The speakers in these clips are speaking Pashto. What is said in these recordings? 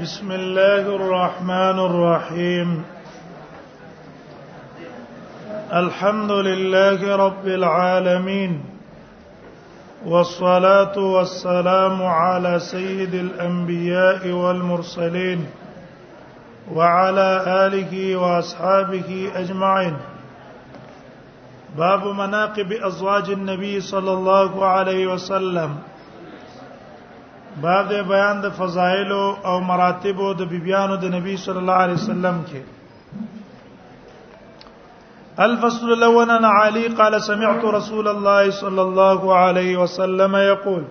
بسم الله الرحمن الرحيم الحمد لله رب العالمين والصلاه والسلام على سيد الانبياء والمرسلين وعلى اله واصحابه اجمعين باب مناقب ازواج النبي صلى الله عليه وسلم باب د بیان د فضایل او مراتب د بیبیانو د نبی صلی الله علیه وسلم کې الفصل الاول عن علي قال سمعت رسول الله صلى الله عليه وسلم يقول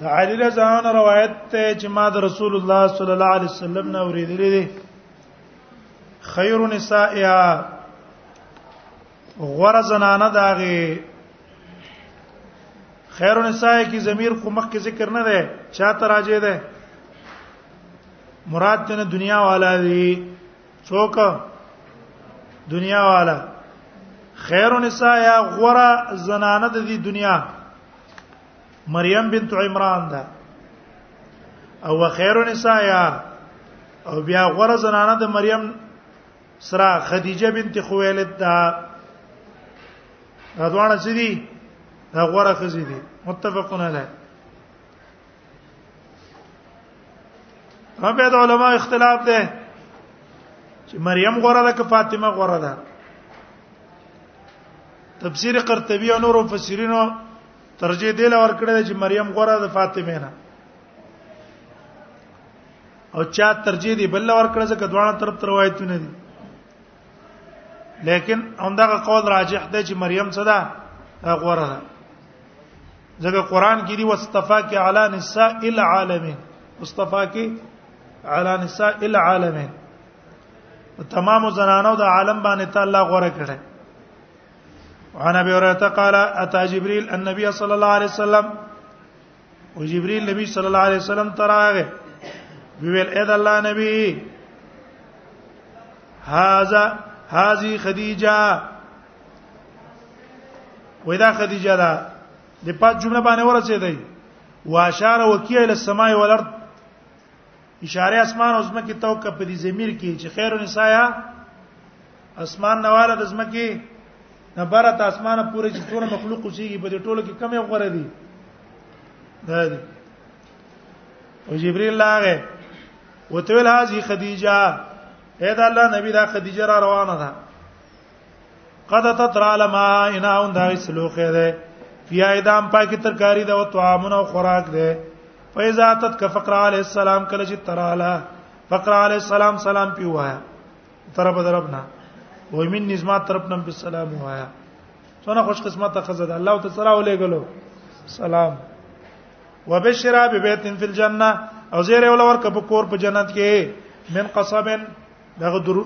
د علي رضی الله عنه روایت ته چې ما د رسول الله صلی الله علیه وسلم نه اوریدلې دي خیر نسائها غور زنانه داغه خیر نساء کی ضمیر خو مخ کې ذکر نه ده چاته راځي ده مراد ته دنیا والا دی څوک دنیا والا خیر نساء یا غورا زنانه د دې دنیا مریم بنت عمران ده او خیر النساء او بیا غره زنانه د مریم سره خدیجه بنت خویلد ده دا دوانه څه دي دا غره خزي دي متفقون علیه هم به علماء اختلاف ده چې مریم غره ده که فاطمه غره ده تفسیر قرطبی او نور مفسرینو ترجیح دی لور کړی چې مریم غوړه د فاطمه نه او چا ترجیح دی بل لور کړی چې دوه طرف تر روایتونه دي لیکن همدغه قول راجح دی چې مریم صدا غوړه ده ځکه قران کې دی واستفا کې علی نساء العالمین واستفا کې علی نساء العالمین تمام زنانو د عالم باندې ته الله غوړه کړه عن ابي هريره قال اتى جبريل النبي صلى الله عليه وسلم وجبريل نبي صلى الله عليه وسلم تراغه ویل اې د الله نبی هاذا هذه خدیجه ودا خدیجه دا د پات جمله باندې ورسېدای واشاره وکیه له سماي ولرد اشاره اسمان او زمکه تو ک په دې ضمیر کې چې خیر نسایا اسمان نواله د زمکه نبرت اسمان پورې چې ټول مخلوق اوسېږي په دې ټولو کې کم یو غره دي دا دي او جبريل لاغه وتویل هذه خدیجه اې دا الله نبی دا خدیجه را روانه ده قد تترا لما انا ان دا سلوخه ده فی ایدام پاکی ترکاری ده او طعامونه او خوراک ده فیزا تت کفقر علی السلام کله چې تراله فقر علی السلام سلام پی وایا تر بدربنا وای من نظم طرف نم په سلام وایا څونه خوش قسمت خزه ده الله تعالی ولېګلو سلام وبشر ببيت في الجنه او زیر ولور کپ کور په جنت کې من قصبن دغه در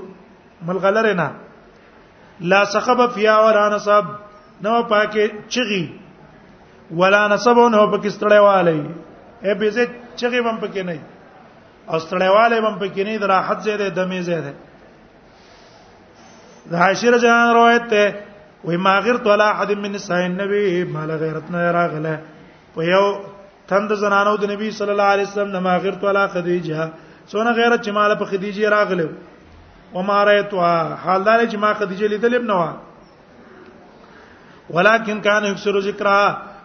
ملغلره نه لا سخب فیا ولا نصب نو پاکه چغي ولا نصب نو پکې ستړی والی اے به زه چغي بم پکې نه او ستړی والی بم پکې نه د راحت زیاده د می زیاده د عاشر جان روایت ته وې ما غیر طلا حد من نساء النبی مال غیرت نه راغله په یو تند زنانو د نبی صلی الله علیه وسلم نه ما غیرت ولا خدیجه څونه غیرت چې مال په خدیجه راغله و ما رایتها حال دا چې ما خدیجه لیدل ابن وا ولکن کان یکسر ذکر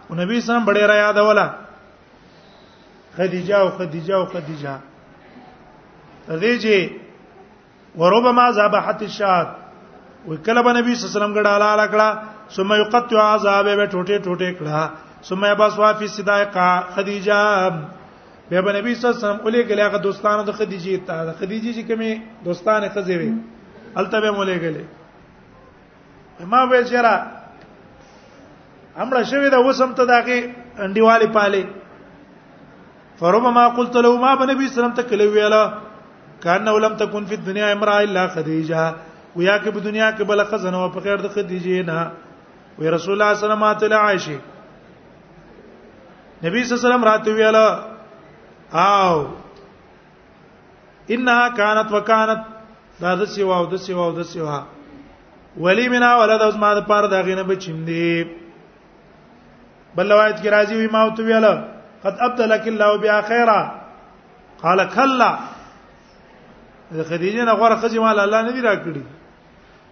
او نبی سم بډې را یاد ولا خدیجه او خدیجه او خدیجه دې چې وربما ذبحت الشات وکله به نبی صلی الله علیه وسلم ګډه حلال کړه ثم یقطع عذاب به ټوټه ټوټه کړه ثم یبسوا فی صدایقا خدیجه به به نبی صلی الله علیه وسلم اولې ګلې هغه دوستانو د خدیجه ته د خدیجه چې کومه دوستانه خزې وي الته به مولې ګلې ما وې چیرې همړه شوی دا وسم ته داګه انډیواله پاله فربما قلت له ما بنبي سلام ته کله ویلا کان لم تكن في الدنيا امراه الا خديجه ويا کې په دنیا کې بل خزنه او په خیر د خدیجه نه وی رسول الله صلی الله علیه وسلم ته عائشه نبی صلی الله علیه وسلم راته ویلا او انها كانت وكانت دا د سیوا او د سیوا او د سیوا ولی منا ولد اوس ما د پاره دا غینه بچیم دی بل روایت کې راځي وي ما او تو ویل قد ابدلك الله بها خيرا قال كلا خدیجه نه غوړه خځه مال الله نه دی راکړي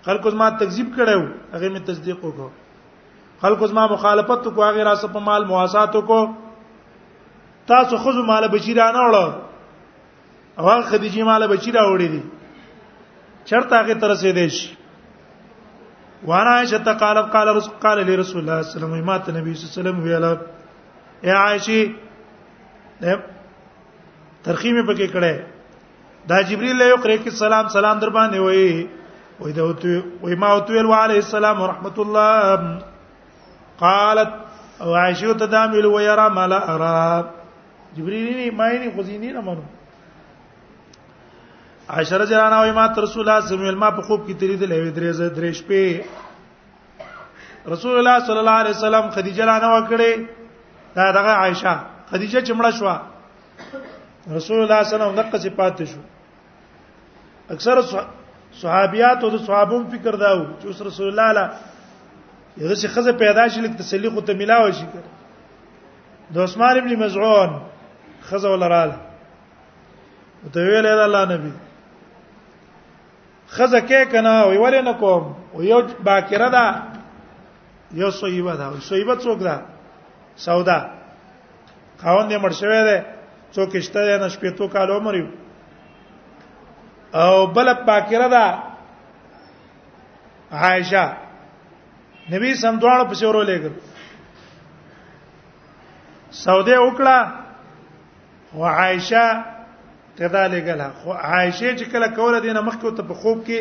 خلکو ما تکذیب کړو هغه می تصدیق وکړو خلکو ما مخالفت کو هغه راسه په مال مواسات کو تاسو خو مال بچی را نه وړو هغه خدیجه مال بچی را وړی دي چرته هغه تر سه دیش وانا عائشه قالت قال رسول قال لي رسول الله صلى الله عليه وسلم مات النبي صلى الله عليه وسلم ویلا اے عائشه ترخیم پکې کړه دا جبريل له یو کې سلام سلام در باندې وای وای دا وای ما او تویل علی السلام ورحمت الله قالت او عائشه تدامل ويرى ما لا ارى جبريل ما يني خزيني نه منو عائشه رضی الله عنها ما رسول الله صلی الله علیه وسلم ما په خوب کې تری دلې وې درې زې درې شپې رسول الله صلی الله علیه وسلم خدیجه لا نه وکړې دا دغه عائشه خدیجه چمړه شو رسول الله صلی الله علیه وسلم دغه صفات شو اکثر صحابيات او صحابون فکر داو چې اوس رسول الله لا یغه چې خزه پیدا شي لکه تسلی خو ته ملاو شي د عثمان ابن مزعون خزه ولراله ته ویل دا الله نبی خزه کې کنه وی ولې نه کوم او یو باکره ده یو صیبه ده صیبه څوک ده سودا خاوند یې مړ شوی دی څو کشته نه شپې تو کال عمر یو او بل پاکره ده عائشه نبی سم دوانو په شورو لګل سعودي وکړه او عائشه کذالک له خو عائشه چې کله کوله دینه مخکې ته په خوب کې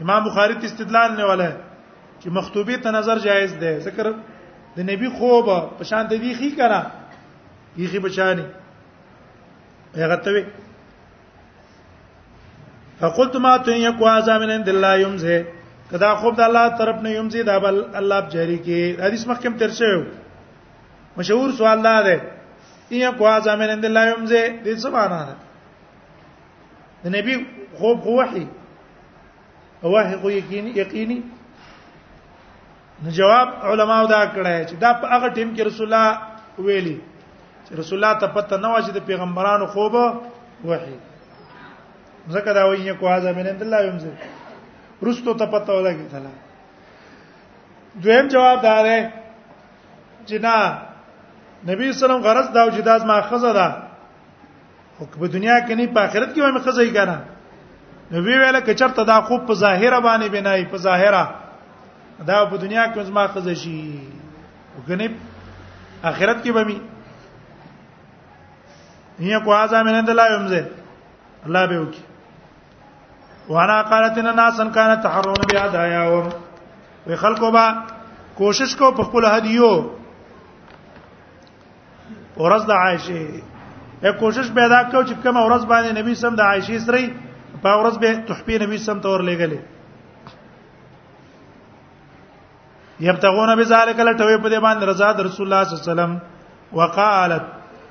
امام بخاری ته استدلال نه ولا چې مخطوبه ته نظر جایز ده ذکر د نبی خوب په شان د دی خي کرا یخي بچانی هغه ته وی فقلت ما تو یکو هذا من عند الله یمزه کدا خوب د الله طرف نه یمزه دا بل الله جاری کی حدیث مخکم تر شو مشهور سوال ده یکو هذا من عند الله یمزه دې څه معنا ده د نبی خوب خو وحي وحي خو یقیني یقیني نو جواب علماو دا کړه چې دا په هغه ټیم کې رسول الله ویلي چې رسول الله ته پته نه واجب د پیغمبرانو خوب وحي ځکه دا وایي کو هاذا من عند الله يمزل رستو ته پته ولګی تعالی دویم جواب دا دی چې نه نبی صلی الله علیه وسلم غرض دا وجداز ماخذ ده او په دنیا کې نه په آخرت کې وایي خزه یې کنه نو وی ویل ک چرته دا خوب په ظاهره باندې بنای په ظاهره دا په دنیا کې زما خزه شي وګنه آخرت کې به می هي کو اعظم نه دلا یمزه الله به وکي وانا قالت ان الناس كان تحرون بها داياهم وي خلقوا با کوشش کو په خپل هدیو ورځ د عائشه یې کوشش پیدا کو چې کوم ورځ باندې نبی سم د عائشه سره په ورځ به تحفه نبی سم تور لګلې یبتغون بذالک لټوي په دې باندې رضا د رسول الله صلی الله علیه وسلم وقالت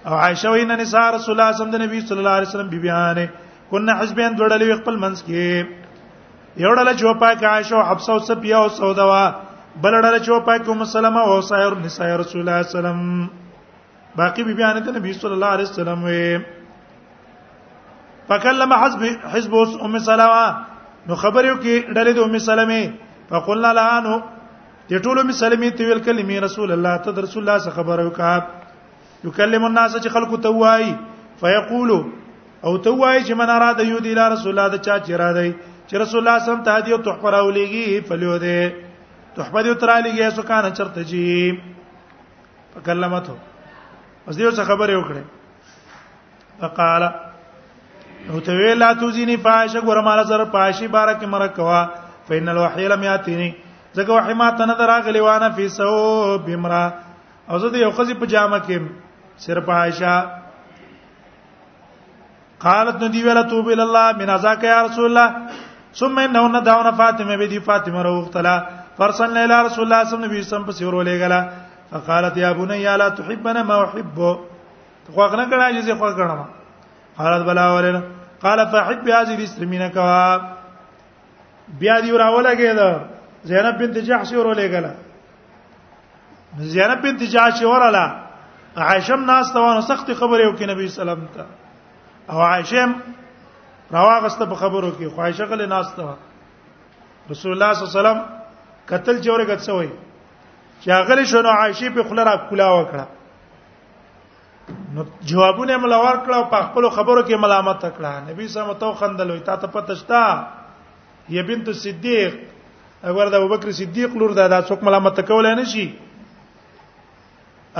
او عائشه وین نساء رسول الله صلی الله علیه وسلم د نبی صلی الله علیه وسلم بیبیانه کنا حزبین دوړلې خپل منځ کې یو ډله چې په کې عائشه او حفصه او صفیه او سودا وا بل ډله چې په کې ام سلمہ او سایر نساء رسول الله صلی الله علیه وسلم باقی بی بیان ته نبی صلی الله علیه وسلم وی فکلم حزب حزب ام سلمہ نو خبر یو کې ډلې د ام سلمې فقلنا لها نو د ټولو ام سلمې ته ویل کلمې رسول الله ته رسول الله څخه خبر وکړه یکلم الناس چې خلکو ته وایي فیقول او ته وایي چې من اراده یو دی لار رسول الله د چا چې را دی چې رسول الله سم ته دی او تحفه راولېږي فلیو دی تحفه دی تر لېږي سو کان چرته جی فکلمته اوس دیو څه خبره وکړه فقال او ته وی لا توزینی فاحشه ګور مال زر پاشی بارک مر کوا فین الوحی لم یاتینی زګه وحی ما تنه دراغلی وانه فی سو بمرا او زه د یو قضې په جامه کې سر په عائشہ قالت نو دی ویلا توب ال الله من ازاک یا رسول الله ثم انه ندعون فاطمه به دی فاطمه روختلا فرسن الى رسول الله صلی الله علیه وسلم په سیور ولېګلا فقالت یا بني لا تحبنا ما احب خو غنه کړه چې خو کړه قالت بلا ولنا قال فحب هذه الاسلمين كوا بیا دی راولګه دا زینب بنت جحش ورولېګلا زینب بنت جاش وراله عائشه ناس ته ونه سخت خبره وکړه نبی سلام ته او عائشه راواغسته په خبرو کې خو عائشه غلې ناس ته رسول الله صلی الله علیه وسلم قتل جوړه کڅ وای چې هغه شنو عائشه په خلرا کولا وکړه نو جوابونه ملوار کړه او په خپل خبرو کې ملامت کړه نبی صلی الله علیه وسلم خندل وي تا ته پته شته هي بنت الصديق اگر د ابوبکر صدیق لور ده دا څوک ملامت کولای نه شي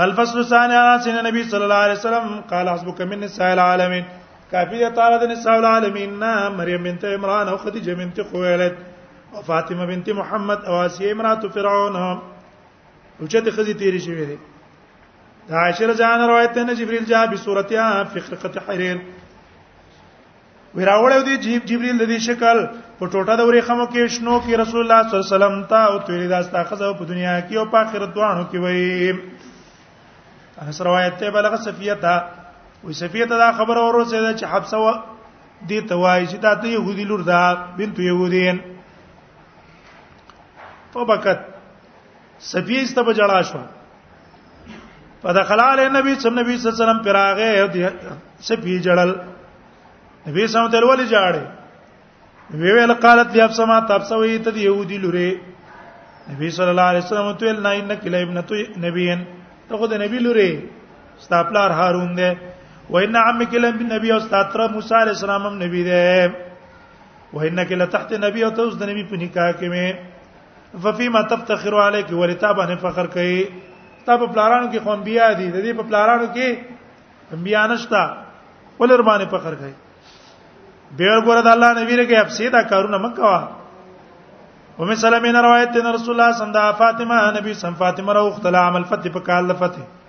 الفصل الثاني عن سيدنا النبي صلى الله عليه وسلم قال حسبك من نساء العالمين کافی ده تعالی د نساء العالمین نه مریم بنت عمران او خدیجه بنت خویلد او فاطمه بنت محمد او اسیه امرات فرعون او چې د خزي تیری شوی دی دا عائشه رضی الله عنها روایت ده جبريل جاء بصورتها في خلقه حرير وراوړو دی جیب جبريل د دې شکل په ټوټه د ورې خمو کې شنو کې رسول الله صلی الله علیه وسلم ته او تیرې داس تاخذ په دنیا کې او په آخرت دوانو کې وایي انس روایت ته بلغ صفیه تا وې صفیه ته دا خبر اورو چې چې حبسه و دې توای چې دا ته يهودي لور ده بنت يهودین فبکت سپیس ته بجړا شو فدخلال النبي صلی الله علیه وسلم پراغه سپی جړل نبی صلی الله علیه وسلم ولې جاړي وی ویل قالت لی افسما تفسوی ته يهودي لوري نبی صلی الله علیه وسلم ته ویل نه انک لابن تو نبیین ته خو د نبی لوري ستاپلار هارون دی و ان عمک لم نبی او ستاتره موسی علیہ السلام هم نبی دی و انک لتحت نبی او ته اوس د نبی په نکاح کې ففيما تفتخر عليك ولتا باندې فخر کوي تا په پلارانو کې قوم بیا دي د دې په پلارانو کې بیا نشتا ولر باندې فخر کوي ډیر ګوره د الله نبی رګه افسې دا کارونه مکوا ومه سلامین روایت ته رسول الله صلی الله علیه وسلم فاطمه نبی سم فاطمه راو خپل عمل فتح په کال فتح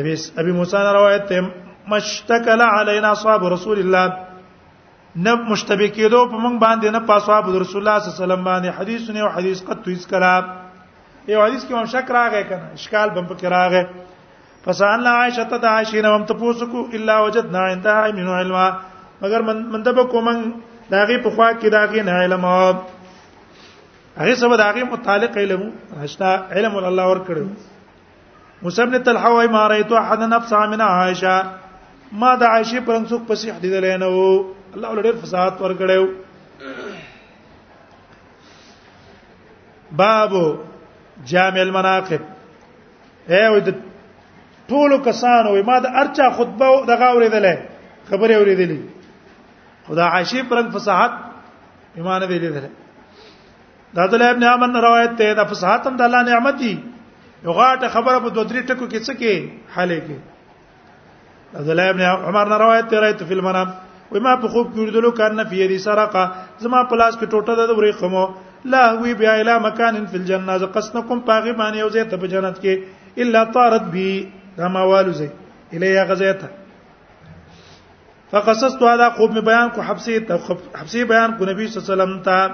ابي ابي موسی روایت ته مشتکل علینا اصحاب رسول الله نه مشتبه کېدو په موږ باندې نه پاسواب رسول الله صلی الله علیه وسلم باندې حدیث نه او حدیث قد تویس کلا یو حدیث کې هم شک راغی کنه اشکال بم پکې راغی فسالنا عائشه ته عائشه نه هم ته پوسکو الا وجدنا عندها من علما مگر من من دبه کومن داغه په خوا کې داغه نه علم هغه سبا داغه متعلق علم رشتا علم الله ور کړو مسبن طلحه وای ما رايت احد نفس من عائشه ما د عائشه پر څوک پسې حدیث لینو الله ولډر فساد ور کړو باب جامع المناقب اے وې د ټولو کسانو ما د ارچا خطبه د غاورې دلې خبرې اورېدلې خدا عائشه پر فصاحت ایمان به لیدل د عبد الله ابن عمر روایت ته د فصاحت هم د الله نعمت دی یو غاټه خبره په دوه درې ټکو کې څه کې حالې کې عبد الله ابن عمر نه روایت ته راځي په منام وای ما په خوب کې ولیدلو کان فی یدی سرقه زما په لاس کې ټوټه د ورې خمو لا هوی بیا اله مکان فی الجنه ز قسنکم پاغي باندې یو ځای ته په جنت کې الا طارت بی دا ما والو زی الیه غزیته فقصصت هذا خوب می بیان کو حبسی حبسی بیان کو نبی صلی الله علیه وسلم ته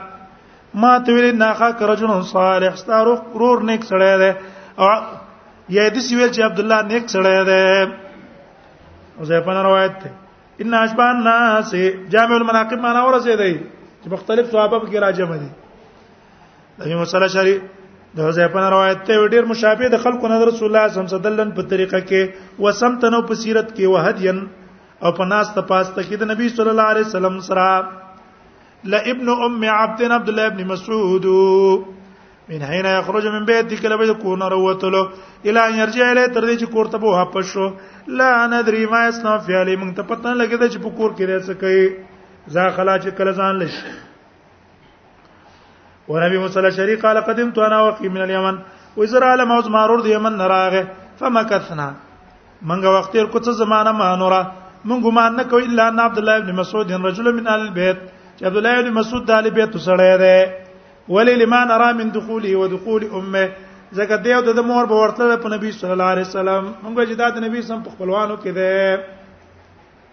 ما ته ویل ناخا کرجن صالح ستارو رور نیک سړی دی او یا دې سی ویل چې عبد الله نیک سړی دی او زه په روایت ته ان اشبان الناس جامع المناقب معنا ورسې دی چې مختلف صحابه کې راځم دي دغه مسله شری د حذیفه روایت ته ډیر مشابه د خلکو نظر رسول الله صلی الله علیه وسلم په طریقه کې وسمتنو په سیرت کې وهدین او په ناس ته پاسته کې د نبی صلی الله علیه وسلم سره ل ابن ام عبد عبد الله ابن مسعود من حين يخرج من بيتك لبد كون روتلو الى ان يرجع الى تر دې چې کور ته وه پښو لا ندري ما اسنا فعلي مونږ ته پته نه لګیدا چې په کور کې راځي کوي ځا خلا چې کله ځان لش ونبي مصلى شريق قال قدمت انا وقي من اليمن وزرا علم اوس مارور د یمن راغه فمكثنا منګه وخت تیر کوڅه زمانہ مانورا من ګمان نه کوي الا ان عبد الله ابن مسعود رجل من اهل البيت چې عبد الله ابن مسعود د اهل بیت سره دی ولې لمن را من دخوله ودخول امه زکه دیو د مور به ورتله په نبی صلی الله علیه وسلم موږ چې دا د نبی سم په خپلوانو کې ده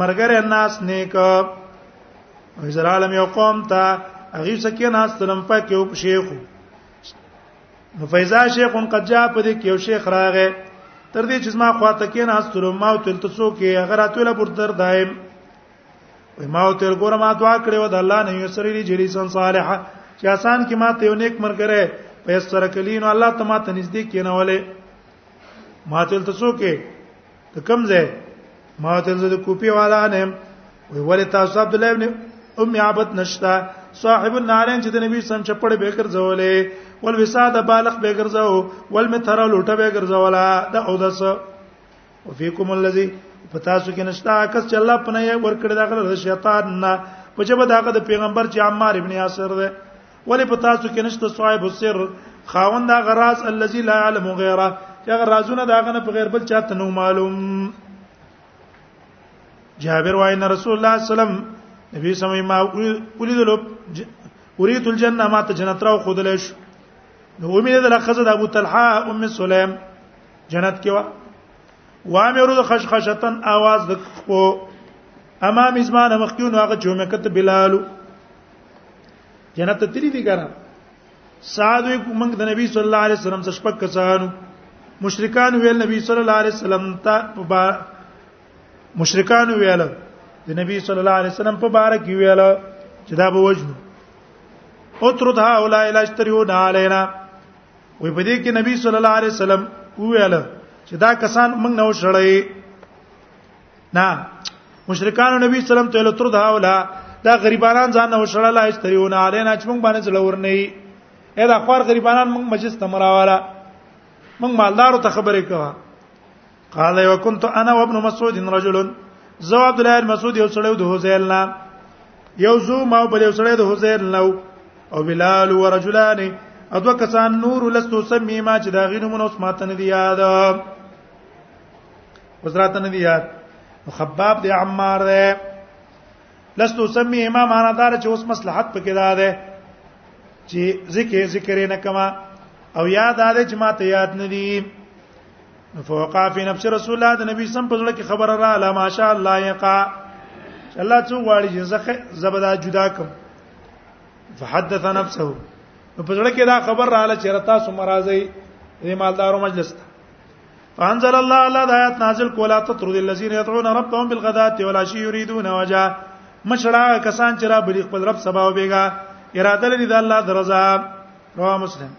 مرګره الناس نیک وزر عالم یو قوم ته هغه سکه ناس تلم په کې او شیخ نو فیضا شیخ قد جاء په دې کې یو شیخ راغی تر دې چې ما خواته کې ناس تلم ما او تل تاسو کې هغه راتله پر در دایم و ما او تل ګور ما دعا کړې و د الله نه یو سری جری سن صالحه چې آسان کې ما ته یو نیک مرګره په سره کلینو الله ته ما ته نږدې کینولې ما تل تاسو کې ته کوم ځای ما ته زه د کوپی والا نه وی ولې تاسو عبد الله ابن ام عبد نشتا صاحب النارین چې د نبی سم چپړې به ګرځولې ول وساد بالغ به ګرځاو ول متر لوټه به ګرځولا د او دس او فیکم الذی پتا سو کې نشتا کس چې الله پنه ورکړ دا غره شیطان نه په جبه دا د پیغمبر چې عمار ابن یاسر ده ولی په تاسو کې نشته صاحب السر خاوند دا غراز الذي لا يعلم غيره چې هغه رازونه دا غنه په غیر بل چاته نو معلوم جابر وای نه رسول الله صلی الله علیه وسلم نبی سمې ما ولیدل اريد الجنه ما ته جنت راو خودلې شو نو امید د لخصه د ابو طلحه ام سلیم جنت کې وا وامرو د خشخشتن आवाज د خو امام ازمان مخکیونو هغه چې مکه ته بلالو جنت ته تری دي ګره سعد موږ د نبی صلی الله علیه وسلم څخه شپک کسانو مشرکان ویل نبی صلی الله علیه وسلم ته مشرکان ویل د نبی صلی الله علیه وسلم په باره کې ویل چې دا به وجنو اترد هؤلاء لا اشترون علينا وې په دې کې نبی صلی الله علیه وسلم ویل چې دا کسان موږ نه وشړې نه مشرکان نبی صلی الله علیه وسلم ته له تر دا ولا دا غریبانان ځان نه وشړل هیڅ تریونه علینا چې موږ باندې څلور نه یې اې دا خوار غریبانان موږ مجلس ته مراواله موږ مالدارو ته خبرې کوه قال یو كنت انا وابن مسعود رجل زو عبد الله مسعود یو سړی د حوزیل نه یو زو ما بل یو سړی د حوزیل نه او بلال ورجلان ادو کسان نور لستو سمي ما چې دا غینو مونږ اوس ماته نه دی یاد حضرات نه دی یاد خباب دی عمار دی لست اسمي امام انا دار چې اوس مصلحت پکې دا ده چې ذکر ذکر نه کما او یاد ده چې ما ته یاد نه دي فوقع فی نفس رسول الله د نبی سم په ځل کې خبره را لا ماشاء الله یقا الله څو غواړي چې زخه زبدا جدا کم فحدث نفسه په ځل کې دا خبر را لاله چې رتا سو مرাজি د مالدارو مجلس ته فانزل الله الله د آیات نازل کولا تطرد الذين يدعون ربهم بالغداة والعشي يريدون وجه مشړه کسان چې را بلی خپل رب سبا وبېګا اراده لري د الله درزا رواه مسلم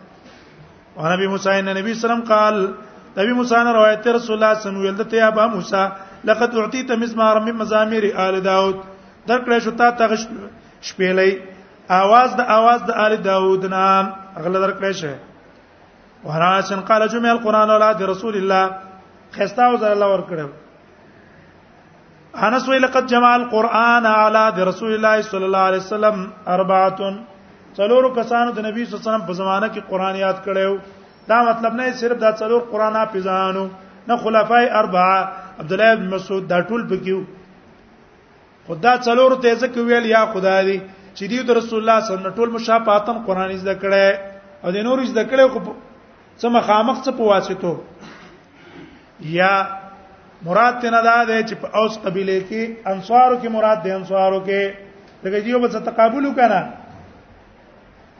او نبی موسی ان نبی سلام قال نبی موسی نه روایت رسول الله صلی الله علیه وسلم ته ابا موسی لقد اعطيت مزمار من مزامير آل داود در کله شو تا تغش شپېلې आवाज د आवाज د آل داود نام اغله در کله شه وراشن قال جمع القران ولا رسول الله خستا او الله ور کړو انس وی لقد جمع القران على رسول الله صلى الله عليه وسلم اربعه څلورو کسانو د نبی صلی الله علیه وسلم په زمانه کې قران یاد کړو دا مطلب نه صرف دا څلور قران حافظانو نه خلفای اربعه عبد الله بن مسعود دا ټول پکیو خدا څلور ته ځکه ویل یا خدای دی چې دی د رسول الله صلی الله علیه وسلم ټول مشابهتن قران زده کړي او د نور زده کړي خو څه مخامخ څه پواسطو یا مراد تنه دا دی چې په اوس قبيله کې انصارو کې مراد دی انصارو کې دغه یو بل څه تقابل وکړه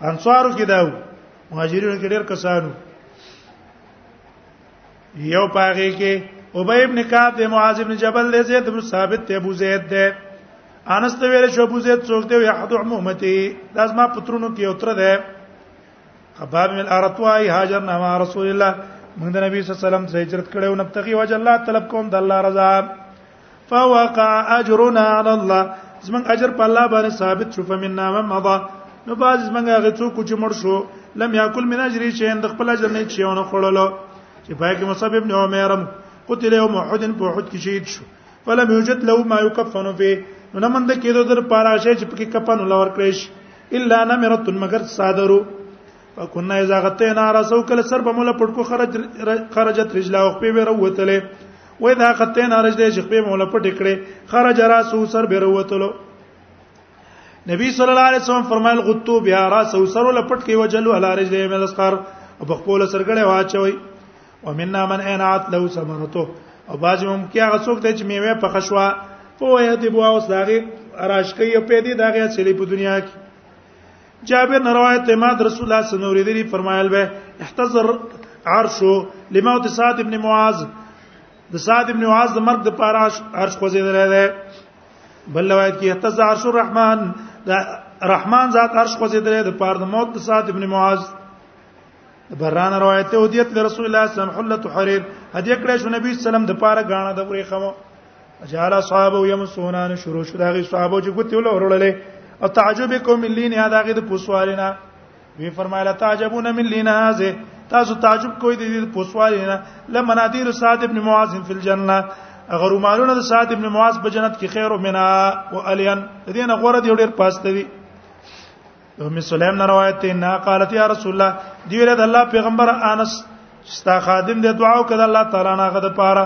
انصارو کې داو مهاجرینو کې ډېر کسانو یو پاغه کې ابی ابن کعب د معاذ ابن جبل له زید بن ثابت ته ابو زید ده انس ته ویل شو ابو زید څوک دی احد عمومتي لازم پترونو کې اوتر ده خباب من ارتوای هاجر نما رسول الله موږ د نبی صلی الله علیه وسلم سره هجرت کړو نبتغي وجه الله طلب کوم د الله رضا فوقع اجرنا على الله زمون اجر په الله باندې ثابت شو فمننا من مضى نو باز زمونږ هغه څوک چې مړ شو لم یاکل من اجری چې اند خپل اجر نه چې ونه خړلو چې پای کې مصعب ابن عمر قتل يوم احد په احد کې شهید شو فلم یوجد له ما یکفن فيه نو نه مند کېدو در پاره شي چې پکې کفن لور کړی شي الا نمرت مگر صادرو فكنا اذا غطينا راسو کله سر په مولا پټکو خرج خرجت رجلا او په بیره وتله و اذا غطينا رجلا چې په مولا پټ کړي خرج راسو سر بیره وتلو نبی صلی الله علیه وسلم فرمایل غطو بیا راسو سر ول پټ کې وجلو على رجلا من الاسقر او په خپل سرګړې واچوي ومننا من انعت له ثمرته او باج هم کې هغه څوک دی چې میوه په خشوا په یادې بو اوس داغه راش کوي په دې داغه چلی په دنیا کې جابر نه روایت ما در رسول الله صلی الله علیه وسلم فرمایل به احتضر عرش لموت سعد ابن معاذ د سعد ابن معاذ د مرګ د پاره عرش خوځیدل دی بل روایت کې احتضر عرش الرحمن د رحمان ذات عرش خوځیدل د پاره د موت د سعد ابن معاذ بران روایت ته ودیت رسول الله صلی الله علیه وسلم حلت حریر هدیه کړې شو نبی صلی الله علیه وسلم د پاره غاڼه د پرې خمو جعل اصحابه يمسون ان شروع شو دغه صحابه چې ګوتې ول ورولې او تعجب کوم لین یاد هغه د پوسوالینا وی فرمایله تعجبون من لین هذه تاسو تعجب کوئ د پوسوالینا لمنادیر سعد ابن معاذ فی الجنه اگر رومالونه د سعد ابن معاذ په جنت کې خیر او منا او الین دین غوړه دی ډیر پاسته وی ام سلیم نه روایت ته نه قالت یا رسول الله دی ویل د الله پیغمبر انس ستا خادم دی دعا وکړه الله تعالی نه غد پاره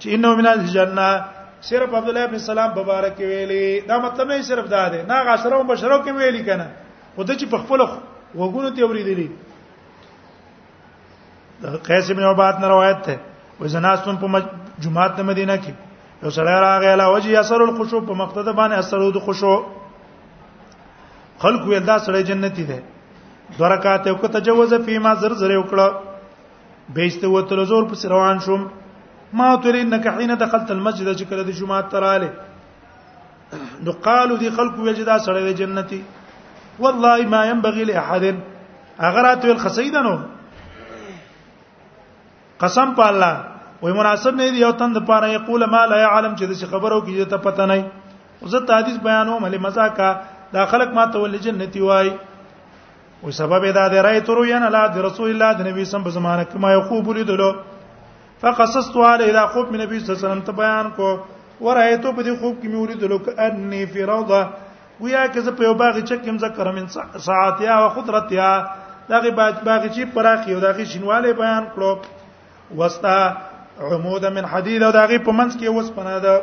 چې انه من الجنه صرف عبد الله ابن سلام مبارک ویلي دا مطلب نه صرف دا دی نه غاشره او بشرو کې ویلي کنه خو د چې په خپل وګونو ته اوریدلی قیس ابن عباد نه روایت ده و زناستون په جمعه د مدینه کې یو سړی راغی علا وجه اثر الخشوع په مقتد باندې اثر د خشوع خلق ویل دا سړی جنتی ده درکات یو کو تجوز فيما زر زر یو کړه بیست وتر زور پس روان شوم ما ترې انك حين دخلت المسجد چې کله د جمعه تراله نو قالو دي خلق ویل چې دا سړی دی جنتی والله ما ينبغي لاحد اگر اتو الخسیدنو قسم په الله وای مناسب نه دی یو تن د پاره یقول ما لا يعلم چې د خبرو کې ته پته نه وي زه حدیث بیانوم له مزاکا دا خلق ما ته ول جنتی وای او سبب دا دی راي تر ین لا د رسول الله د نبی سم په زمانه کې ما یو خوب ولیدلو فقصصت علی دا خوب می نبی صلی الله علیه وسلم ته بیان کو ورایته په دې خوب کې می ولیدلو ک انی فی روضه ویا که زه په یو باغ چې کوم ذکر من ساعتیا او خضرتیا دغه باغ چې پراخ یو دغه شینواله بیان کړو وستا عمود من حدید او دغه په منځ کې وسپنه ده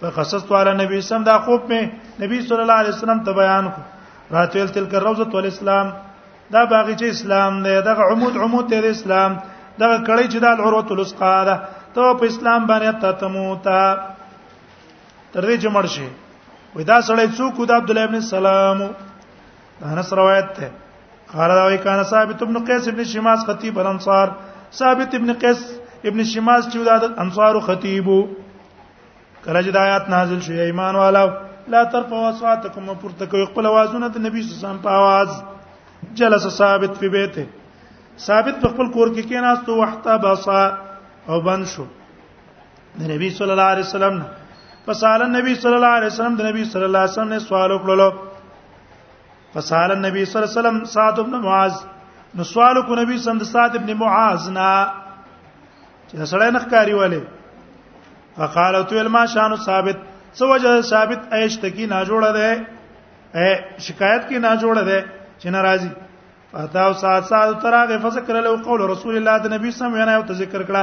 فقصصت علی نبی سم دا خوب می نبی صلی الله علیه وسلم ته بیان کو راتل تلک الروزه ول اسلام دا باغچه اسلام دی دا عمود عمود دی اسلام دا کړی چې دا العروه الاسقا ده ته په اسلام باندې ته تموتا تر دې چې مرشي ودا سړی څوک د عبد الله ابن سلام انس روایت ده قال دا وی کان ثابت ابن قیس ابن شماس خطیب الانصار ثابت ابن قیس ابن شماس چې دا انصار خطیب کله چې د آیات نازل شوه ایمان والا لا ترفعوا اصواتکم پورته کوي خپل आवाजونه د نبی صلی الله علیه وسلم په आवाज جلس ثابت فی بیته ثابت په خپل کور کې کېناست او وحتا بصا او بند شو د نبی صلی الله علیه وسلم فسال النبي صلی الله علیه وسلم د نبی صلی الله علیه وسلم نه سوال وکړلو فسال النبي صلی الله علیه وسلم سعد بن معاذ نو سوال کو نبی صلی الله علیه وسلم معاذ نا چې سړی نه ښکاری والے فقالت الما شان ثابت سو وجه ثابت ایشت کی نه جوړه ده شکایت کی نه جوړه ده چې ناراضي اته او سات سات تراغه فذكر له قول رسول الله د نبی سم وینا او ذکر کړه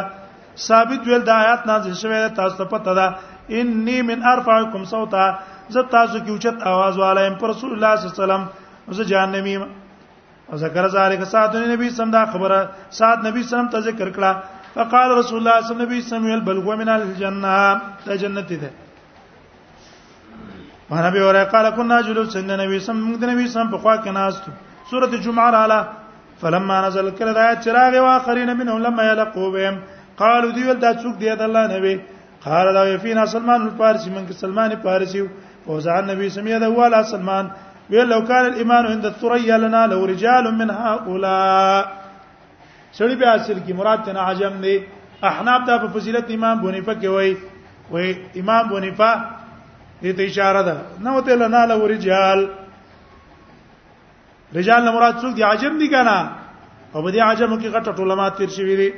ثابت ویل د آیات نازل شوه تاسو ته پته ده انی من ارفعکم صوتا زه تاسو کې اوچت आवाज والا ام پر رسول الله صلی الله علیه وسلم زه جهنمی او ذکر ذالک سات نبی سم دا خبره سات نبی سم ته ذکر کړه فقال رسول الله صلی الله علیه وسلم بلغ من الجنه ته جنت ده وعن ابي هريره قال كنا جلوس عند النبي صلى الله عليه وسلم النبي صلى الله عليه وسلم په خوا کې ناست سوره الجمعه رااله فلما نزل کله دا چراغ واخرین منهم لما يلقوا بهم قالوا دی ول دا څوک دی د الله نبی قال دا فينا سلمان الفارسي من سلمان الفارسي فوزع النبي سمي دا هو على سلمان ویل لو كان الايمان عند الثريا لنا لو رجال من هؤلاء سړی به اصل کې مراد تنه عجم دی احناف دا په فضیلت امام بونیفه کې وای وای امام بونیفه دې ته اشاره ده نو ته لنا له رجال رجال نه مراد څوک دی عجم دی کنه او په دې عجم کې غټه ټولما تیر شوی دی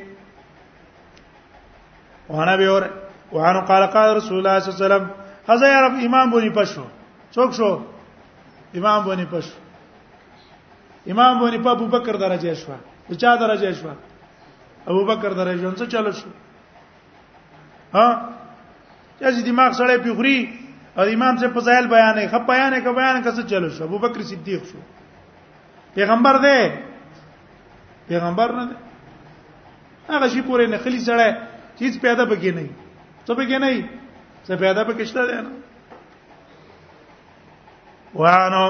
وانا به اور وانه قال قال رسول الله صلی الله علیه وسلم هزا یا رب امام بونی پښو څوک شو امام بونی پښو امام بونی په ابو بکر درجه شو د چا درجه شو ابو بکر درجه څه چلو شو ها چې دماغ سره پیغري او امام سے فضائل بیانې خپ بیانې کا بیان کسه چلو شو ابو بکر صدیق شو پیغمبر دی پیغمبر نه دی هغه شي پورې نه خلی سره هیڅ پیدا پکې نه څه پکې نه څه پیدا پکې شته نه وانو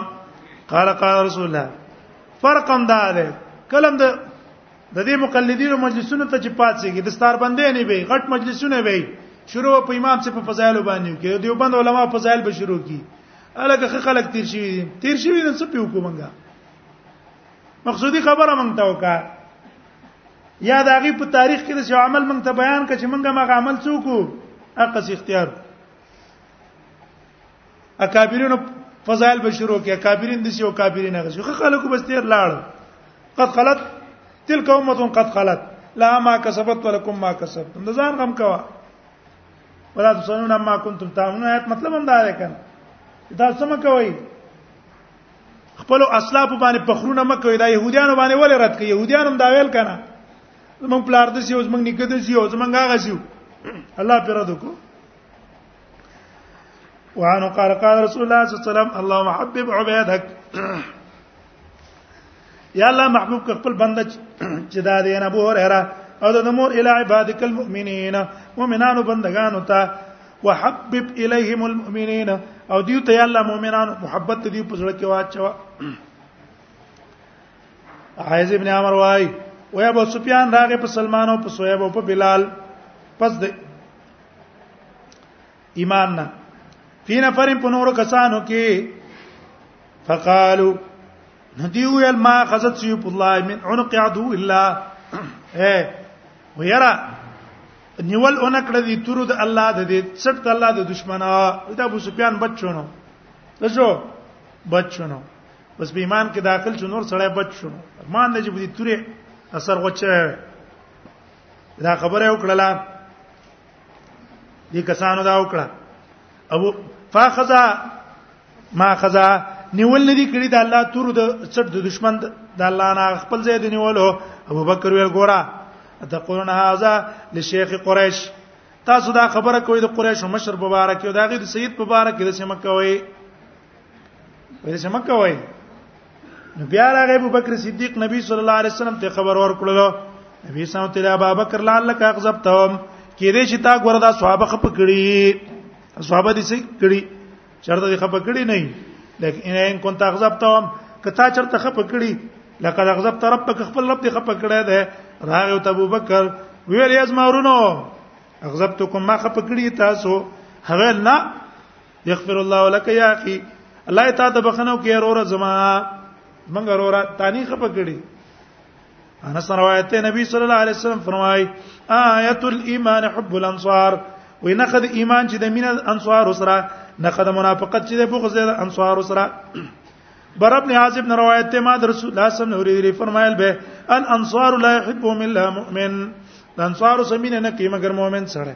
قال قال رسول الله فرقم دا ده کلم د د دې مقلدینو مجلسونو ته چې پاتېږي د ستار بندې نه وي غټ مجلسونه وي شروع په امام څخه په فضایل باندې کې دیو بند علما فضایل به شروع کی الګه خلک تیر شي تیر شي نن څه پیو کومنګا مقصودی خبره مونږ ته وکا یا دا غي په تاریخ کې چې عمل مونږ ته بیان کړي چې مونږه ما عمل څوک اقص اختیار اکابرینو فضائل بشرو کې اکابرین دي او کابرین هغه شي خلکو بس تیر لاړ قد خلت تلک امه قد خلت لا ما کسبت ولکم ما کسبتم د ځان غم کوا ولا تسنون ما کنتم تعملون آیت مطلب هم دا دی کنه دا سم کوي خپل اسلاف باندې پخرونه مکوي دا يهوديان باندې ولې رد کوي يهوديان هم دا ویل کنه زمون پلار د سی او زمون نکد سی او زمون هغه سی الله پر رد کو وعنه قال قال رسول الله صلى الله عليه وسلم اللهم حبب عبادك یا الله محبوب ک خپل بنده چې دا دی نه ابو هريره او د مور الی عبادک المؤمنین مؤمنانو بندگانو ته وحبب الیهم المؤمنین او دیو ته الله مؤمنانو محبت دی په زړه کې واچو عائز ابن عمر وای وای ابو سفیان راغه په سلمان او په صہیب او په بلال پس د ایمان نه فی نفر په نور کسانو کې فقالو ندیو یل ما خذت سیف الله من عنق عدو الا اے ویرا نیول اون کړه دی تور د الله د دې څټ د الله د دشمنا دا ابو سفیان بچونو دشو بچونو بس به ایمان کې داخل شو نور سړی بچونو مان نه جبدي تورې اثر غوچه دا خبره وکړه دي کسانو دا وکړه ابو فاخذا ما خذا نیول ندی کړی د الله تور د څټ د دشمن د الله نه خپل ځای دی نیولو ابو بکر ویل ګورا تقولون هذا لشيخ قريش تاسو دا خبره کوي د قریش مشر مبارک او دا غي د سید مبارک د سیمه کوي وې سم کوي نو بیا راغی ابو بکر صدیق نبی صلی الله علیه وسلم ته خبر ورکړل نبی صلی الله علیه ابو بکر لعلک اغضبتهم کې دې چې تا ګوره دا صحابه خپ کړی صحابه دې سې کړی چرته دې خپ کړی نه لیکن ان كنت اغضبتهم کتا چرته خپ کړی لقد اغضبت ربك خپل رب دې خپ کړی ده راغی ابو بکر ویل یې زما ورونو اغضبتکم ما خپ کړی تاسو هغه نه یغفر الله لك یا اخي الله تعالی ته بخنو کې وروره زما منګ وروره تانی خپ کړي انس روایت ته نبی صلی الله علیه وسلم فرمای آیت الايمان حب الانصار وینه خد ایمان چې د مین انصار سره نه خد منافقت چې د بغض د انصار سره بر ابن عازب نه روایت ته ما در رسول الله صلی الله علیه وسلم فرمایل به الانصار لا يحبهم الا مؤمن د انصار سمینه نه کی مگر مؤمن سره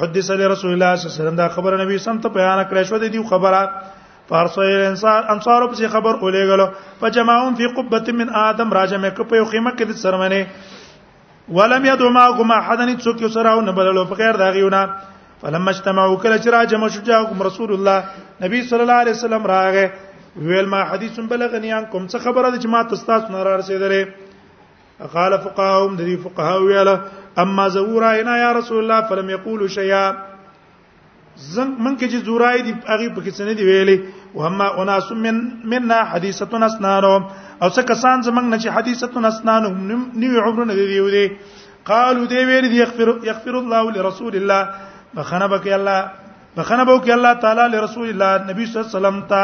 حدث لرسول الله صلی الله علیه وسلم دا خبر نبی سم ته بیان کړی شو د دې خبره فارسل انصار انصار په خبر اولېګلو فجمعهم فی قبه من ادم راجم کپ یو خیمه کې د سرمنه ولم يدعو معهم احد ان څوک سره نه بللو په غیر دا غیونه فلما اجتمعوا کله چې راجم شو جاءهم رسول الله نبی صلی الله علیه وسلم راغه ویل ما حدیث بلغنی عنکم څه خبره ده چې ما تاسو نه را رسیدلې قال فقهاهم ذي فقهاء ویلا اما زورا انا یا رسول الله فلم یقولوا شیئا زنګ من کې چې زورای دی هغه په کې سند ویلې او اما اناس من منا حدیثتنا اسنان او څه کسان زمنګ نه چې حدیثتنا اسنان نیو عمرونه دی دیو دی قالو دی ویل دی یغفر یغفر الله لرسول الله بخنه بک الله بخنه بک الله تعالی لرسول الله نبی صلی الله علیه وسلم ته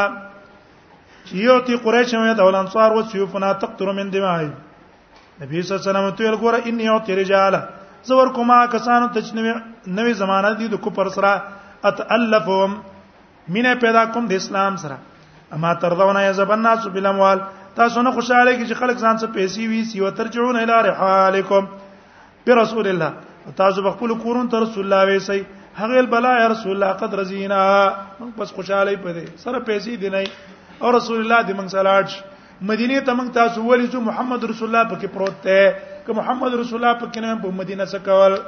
یو تی قریش مې د انصار و سیو فنا تقتر من دمای نبی صلی الله علیه وسلم ته یل ګوره انی او تی رجاله زور کوما کسانو ته چې نوې نوې زمانہ دي د کوپر سره اتالفهم مینه پیدا کوم د اسلام سره اما ترضون یا زبناس بالاموال تاسو نه خوشاله کی چې خلک ځان څخه پیسې وی سی او ترجعون الی رحالکم برسول الله تاسو په خپل کورون ته رسول الله وې سي هغه بلا یا رسول الله قد رزینا موږ بس خوشاله پې دې سره پیسې دی نه او رسول الله دې موږ سلاټ مدینه ته موږ تاسو ولې چې محمد رسول الله پکې پروت دی که محمد رسول الله پکې نه په مدینه څه کول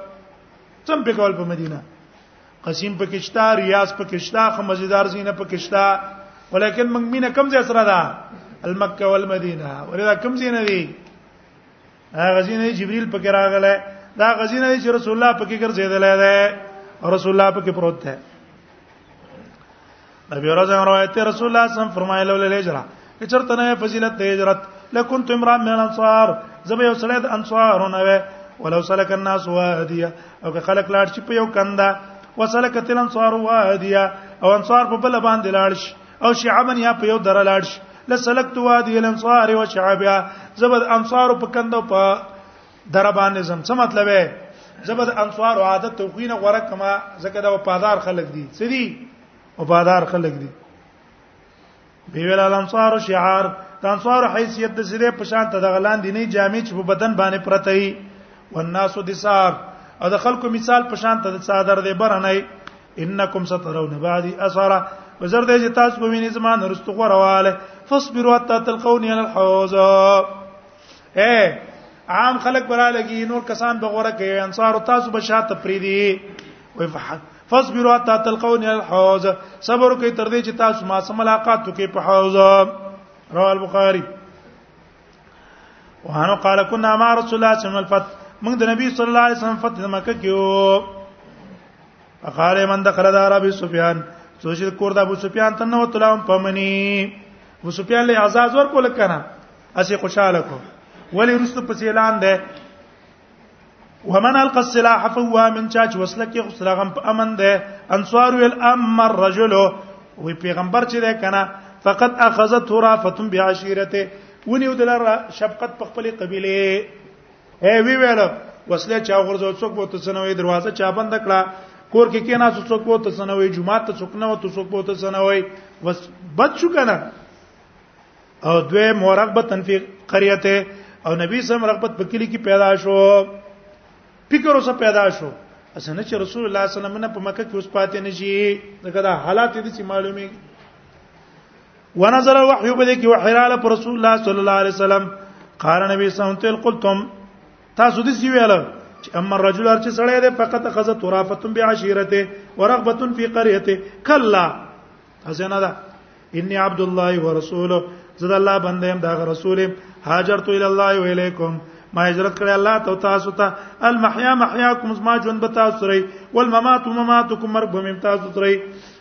څم په کول په مدینه قسم پکې شتا ریاض پکې شتا خمزیدار زینه پکې شتا ولیکن موږ مینه کم ځای سره ده المکه والمدینه ولدا کم زینه دي دا غزینه جبريل پکې راغله دا غزینه چې رسول الله پکې ګرځیدل دی رسول الله پکې پروت دی ابي رضی الله روایت رسول الله صم فرمایل ول الهجره چرته نه فضیلت د هجرت لکنت امرا من الانصار زبې یو سړی د انصارونه و ولو سلک الناس وادیا او که خلک لاړ شي په یو کنده وسلکت الانصار وادیا او انصار په بل باندې لاړ شي او شعبن یا په یو در لاړ شي لسلکت وادي الانصار وشعبها زبد انصار په کندو په دربانې زم څه مطلب دی زبد انصار عادت توخینه غره کما زکه دا وفادار خلک دي څه دي وفادار خلک دي بیویل الانصار شعار د انصار حیثیت د سره په شان ته د غلان دیني جامع چې په بدن باندې پرته وي والناس دثار او د خلکو مثال په شان ته د صادر دی برنه انکم سترون بعدی اثرا بزر دې چې تاسو به وینئ زما نرستو غورواله فاصبروا حتى تلقوني على الحوض اے عام خلق برا لګي نور کسان بغوره کوي انصار تاسو بشاته پریدي وي فاصبروا حتى تلقوني على الحوض صبر کوي تر دې چې تاسو ما سره ملاقات وکړي په حوض رواه البخاري وانه قال كنا مع رسول الله صلى الله عليه وسلم الفتح موږ د نبی صلی الله علیه وسلم فتح مکه کې قال من دخل دار ابي سفيان سوچ کور د ابو سفيان ته نو تلام پمني ابو سفيان له عزاز ور کول کنه اسی خوشاله کو ولی رسو پس اعلان ده ومن القى السلاح فهو من چاچ وسلک یو سلاغم په امن ده انصار الامر رجل وی پیغمبر چې ده کنه فقط اخذت رافه بعشيرته ونیو دلاره شفقت په خپل قبيله اے وی ویل وسله چا غرزو څوک وو ته سنوي دروازه چا بند کړه کور کې کینا څوک وو ته سنوي جمعه ته څوک نه وو ته څوک وو ته سنوي بس بد شو کنه او دوی مورغبه تنفیق قریته او نبی سم رغبت په کلی کې پیدا شو فکر اوسه پیدا شو اسنه چې رسول الله صلی الله علیه وسلم په مکه کې اوس پاتې نشي دغه حالات دې چې معلومي ونزل الوحي بده کې وحراله پر رسول الله صلی الله علیه وسلم قال نبی صلی الله علیه وسلم قلتم تاسو دې سی ویل چې اما الرجل ارچ سړی دې فقط خذ ترافه بعشيرته ورغبه في قريته كلا ازنه ده اني عبد الله ورسوله زد الله بنده يم دا رسول هاجرت الى الله واليكم ما هجرت کړی الله ته تاسو ته المحیا محیاکم ما جون بتا سری والممات مماتکم مرب مم تاسو سری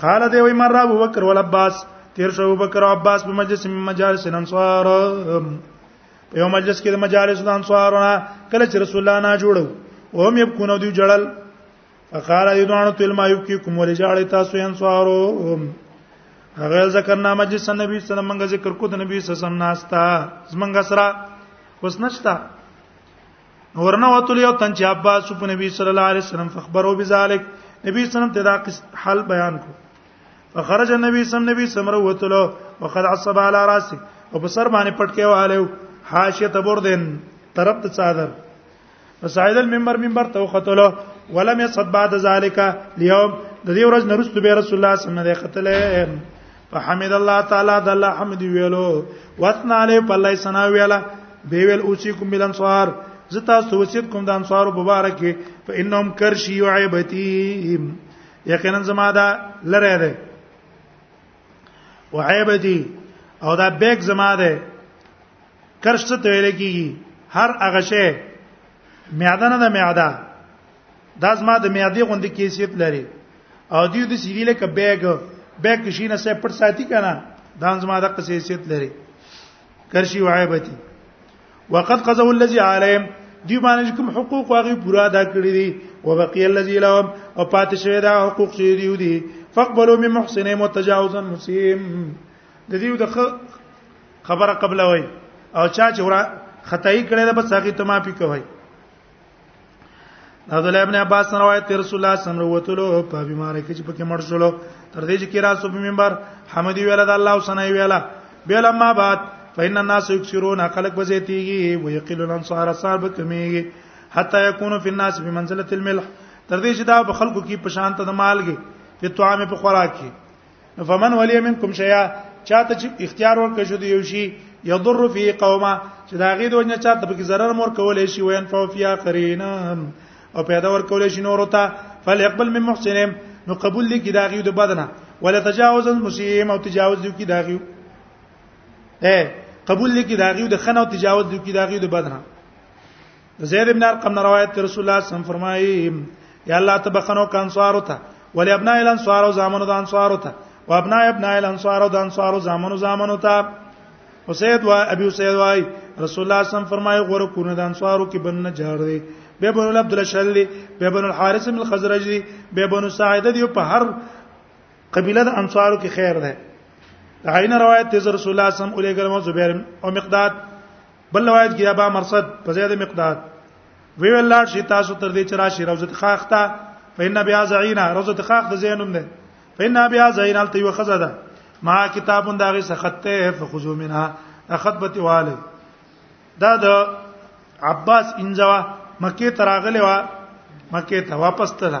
قال دی وی مر ابو بکر ول عباس تیر شو ابو بکر او عباس په مجلس مجالس انصار په یو مجلس کې د مجالس د انصارونه کله چې رسول الله نه جوړو او مې کو نو دی جړل فقال ایدوانو تل ما یو کې کوم ولې جاړې تاسو انصارو هغه ذکر نامه چې سن نبی صلی الله علیه وسلم ذکر کو د نبی صلی الله علیه وسلم ناستا زمنګ سره وسنشتا ورنه وتل یو تن چې عباس په نبی صلی الله علیه وسلم فخبرو بذلک نبی صلی الله علیه وسلم ته دا حال بیان کو فخرج النبي صلی الله علیه وسلم سمره وتلو وقد عصب على راسه او په سر باندې پټ کېو عليو حاشیه تبردن طرف ته صادر فسعيد المنبر منبر تو خطلو ولم يصد بعد ذلك اليوم د دې ورځ نرسته به رسول الله صلی الله علیه وسلم نه قتل فحمد الله تعالی د الله حمد ویلو وثنا علی په الله ثنا ویلا به ویل اوسیکم بل انصار زتا سوچت کوم د انصار مبارک په انهم کرشی عیبتیم یقینا زما دا لره ده وعیبتی او دا بیگ زما ده کرش ته ویل کیږي هر هغه شی معده نه ده معده دا زما د میادې غوندې کیسیت لري او دیو د سیری لکه بیگ بیگ شي نه سه پټ ساتي کنه دا زما د کیسیت لري کرشي وعیبتی وقد قضوا الذي عليهم دی باندې کوم حقوق واغی پورا ادا کړی دي او بقي الذي لهم او پاتې شوی دا حقوق چې دی دي فقبلوا من محسن متجاوزا مسيم د دې د خبره قبل وای او چا چې ورا خدای کړی دا بس هغه ته معافي کوي عبد الله ابن عباس روایت تر رسول الله صلی الله علیه وسلم په بیمار کې چې پکې مړ شول تر دې چې کرا سو په منبر حمدی ویلا د الله وسنه ویلا بل ما بعد فإن الناس يكثرون خلق بزيتيږي ويقل الانصار صار بکمیږي حتا يكون في الناس بمنزله الملح تر دې چې دا په خلکو کې پشان ته د مالګي په طعام په خوراک کې فمن ولی منکم شیا چاته چې اختیار ورکړ شو دی یو شی یضر فی قومه چې دا غي دوی نه چاته به zarar مور کولې شي وین فو فی اخرین او پیدا ور کولې شي نور ته فلیقبل من محسنهم نو قبول لکی دا غي د بدنه ولا تجاوز المسیم او تجاوز لکی دا غي اے قبول لکی دا غي د خنه او تجاوز لکی دا غي د بدنه زید ابن ارقم نے روایت تے رسول اللہ صلی اللہ علیہ وسلم فرمائی یا اللہ تبخنو کا انصار ہوتا ولی ابناء الانصار و زامن دا انصار ہوتا و ابناء ابناء الانصار و دا انصار و زامن و زامن ہوتا حسید و ابي حسید وای رسول الله صم فرمایي غره کونه د انصارو کې بن جهر دی به بن عبد الله شل دی به بن الحارث بن الخزرج دی به بن سعید دی په هر قبيله د انصارو کې خیر ده عین روایت ته رسول الله صم علیه وسلم زبیر او مقداد بل روایت کې ابا مرصد په زیاده مقدار وی ولاړ شي تاسو تر دې چې راشي روزه خاخ ته فإن بها زعینا روزه خاخ د زینوم ده فإن بها زعینا تل یو خزه ده ما کتاب دغه سخت ته فخذو منها اخذبت والد دا د عباس انځوا مکه تراغله وا مکه ته واپس ته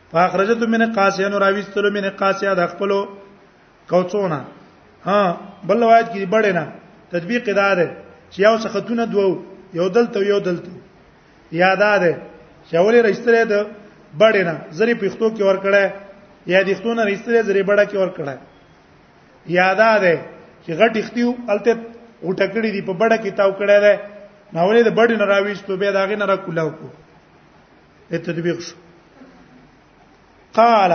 فاخرجت من قاسیه نو راويستلو من قاسیه د خپل کوڅونه ها بل روایت کې بړې نه تطبیق ادا ده چې یو څه خطونه دوو یو دلته یو دلته یاد ده چې اولې رښتره ده بړې نه زری پښتو کې ور کړه یا د ختونه رښتره زری بړه کې ور کړه یاد ده چې غټ اختیو الته وټکړې دی په بړه کې تاو کړه ده نو ولې د بړې نه راويستو به داغه نه را کولاو کو به تطبیق شو قال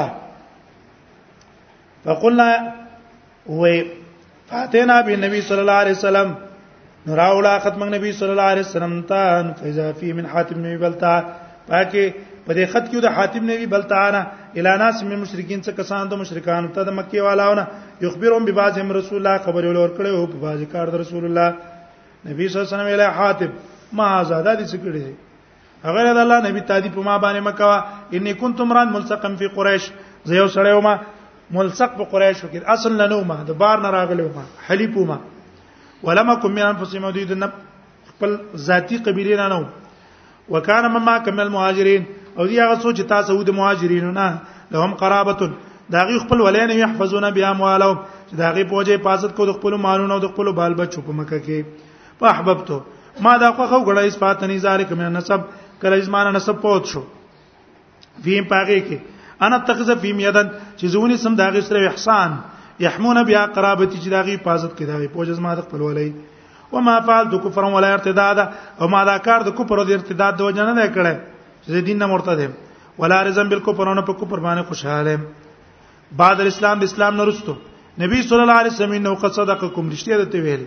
فقلنا و فاتنا بالنبي صلى الله عليه وسلم نراولا ختم نبی صلی الله علیه وسلم تان فاذا في من حاتم نبی بلتا پاکه په دې خط کې د حاتم نبی بلتانا الی ناس من مشرکین څخه کسان د مشرکان ته د مکی والاونه یخبرهم ببعضهم رسول الله خبر ولور کړي او په بعض کار د رسول الله نبی صلی الله علیه وسلم الی حاتم ما زاده دي څه کړي غیر د الله نبی تعالی په ما باندې مکوا انی کنتم ران ملصقم فی قریش زه یو سړی وم ملصق په قریش کې اصل نه نو ما د بار نه راغلی وم حلیف وم ولما کوم من انفسهم دوی د خپل ذاتی قبیله نه نو وکانه مما کمل المهاجرین او دی هغه سوچ تاسو د مهاجرینو نه لهم قرابه داغي خپل ولین یحفظون بیا اموالهم داغي پوجې پازت کو د خپل مالونو او د خپل بال بچو په مکه کې فاحببته ما دا خو خو غړای سپات نه ذالک من نسب کله ازمانه نسب پوت شو فیم پاګه کې انا تخذ فیم یدن چې زونی سم دا غي سره احسان يحمون بیا قرابت چې دا غي حفاظت کې دا غي پوجز ما د خپل ولای و ما فعل د کفر ولا ارتداد او ما دا کار د کفر د ارتداد د وجنه نه کړه چې دین نه مرتد ولا رزم بالکفر نه په کفر باندې خوشاله بعد الاسلام د اسلام نه رسته نبی صلی الله علیه وسلم نو قصدقکم رښتیا د ته ویل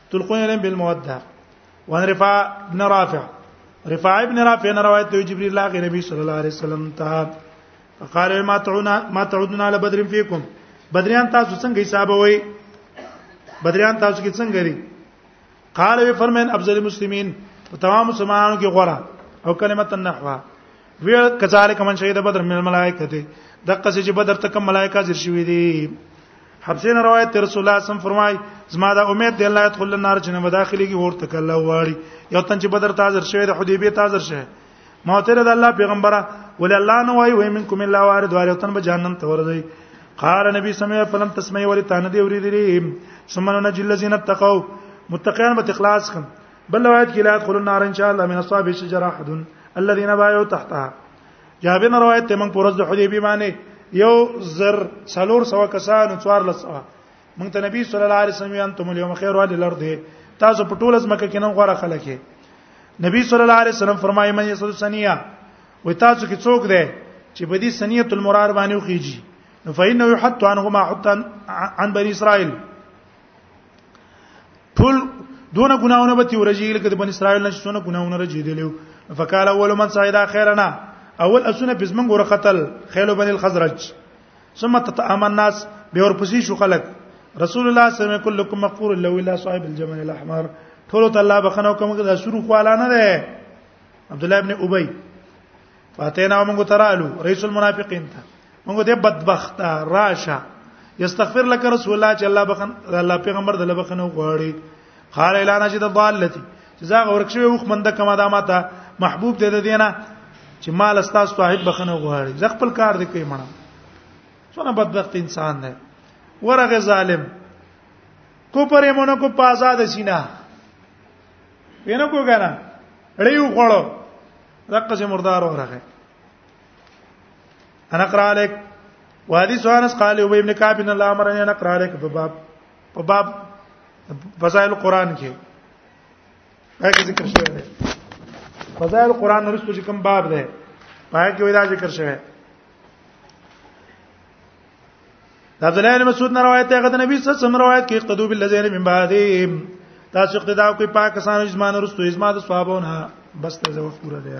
تلقون اليهم بالموده وان رفاع بن رافع رفاع ابن رافع نے روایت دی جبريل الله نبی صلی الله علیه وسلم ته فقال ما تعونا ما تعودنا على بدر فيكم بدریان تاسو څنګه حساب وای بدریان تاسو کې څنګه لري قال وی فرمن افضل المسلمین تمام مسلمانانو کې غوړه او کلمت النحوه وی کذالک من شهید بدر من الملائکه ته دغه چې بدر ته کوم ملائکه حاضر شوي دي حبسین روایت تر رسول الله صم فرمای زما دا امید دی الله يدخل النار جنم داخليږي ورته کله واړي یو تن چې بدر تازر شوی د حدیبیه تازر شوی ما ته د الله پیغمبره ول الله نو وای وای منکم الا وارد وارد تن به جهنم ته ورځي قال نبی سمع فلم تسمع ولي تان دی اوریدلی ثم نجل الذين اتقوا متقين به اخلاص کم بل روایت کې لا يدخلون نار ان شاء الله من اصحاب الشجره احد الذين بايعوا تحتها جابر روایت ته موږ پرز د حدیبی باندې یو زر څلور سو کسانو څوار لسوه موږ ته نبی صلی الله علیه وسلم یان تم اليوم خیر وال الارض تاسو په ټول ځمکه کې نن غوړه خلک نبی صلی الله علیه وسلم فرمایي من یسد سنیه و تاسو کې څوک دی چې په دې سنیه المرار باندې وخیږي فإنه يحط عنهما حتى عن بني اسرائيل ټول دونه ګناونه به تورجی لکه د بن اسرائیل نه شونه ګناونه رجی دیلو فقال اول من سعیدا خیرنا اول اسونه بزمن ګور قتل خیلو بن الخزرج ثم تتام الناس به ور پسې شو خلق رسول الله صلی الله علیه وسلم کلکم مغفور له الا صاحب الجمل الاحمر ټول ته الله بخنو کوم د سرو خوالا نه ده عبد الله ابن ابي فاتینا موږ ترالو رئیس المنافقین ته موږ دې بدبخت راشه یستغفر لك رسول الله چې الله بخن الله پیغمبر دله بخنه غواړي قال الا نجد ضالتي چې زه غورک شوی وخ منده کما دا ماته محبوب دې د دینه چې مال استاد صاحب بخنه غواړي زه خپل کار دې کوي مړه څونه بدبخت انسان دی ورغه ظالم کو پرې مونږ کو پازاد سینا وینه کو غنا ړیو خړو دغه چې مردار ورغه انا اقرا عليك وادي سوانس قال ابي ابن كعب ان الله امرني ان اقرا عليك په باب په باب فضائل القران کې هغه ذکر شوی دی فضائل القران ورسته چې کوم باب ده پای کې ودا ذکر شوی عبد الله بن مسعود نه روایت هغه د نبی صلی الله علیه وسلم روایت کې قدو بالذین من بعد تاسو اقتدا کوي پاکستان اجمانه رستو اجماع د صحابونه بس ته وخت پوره دی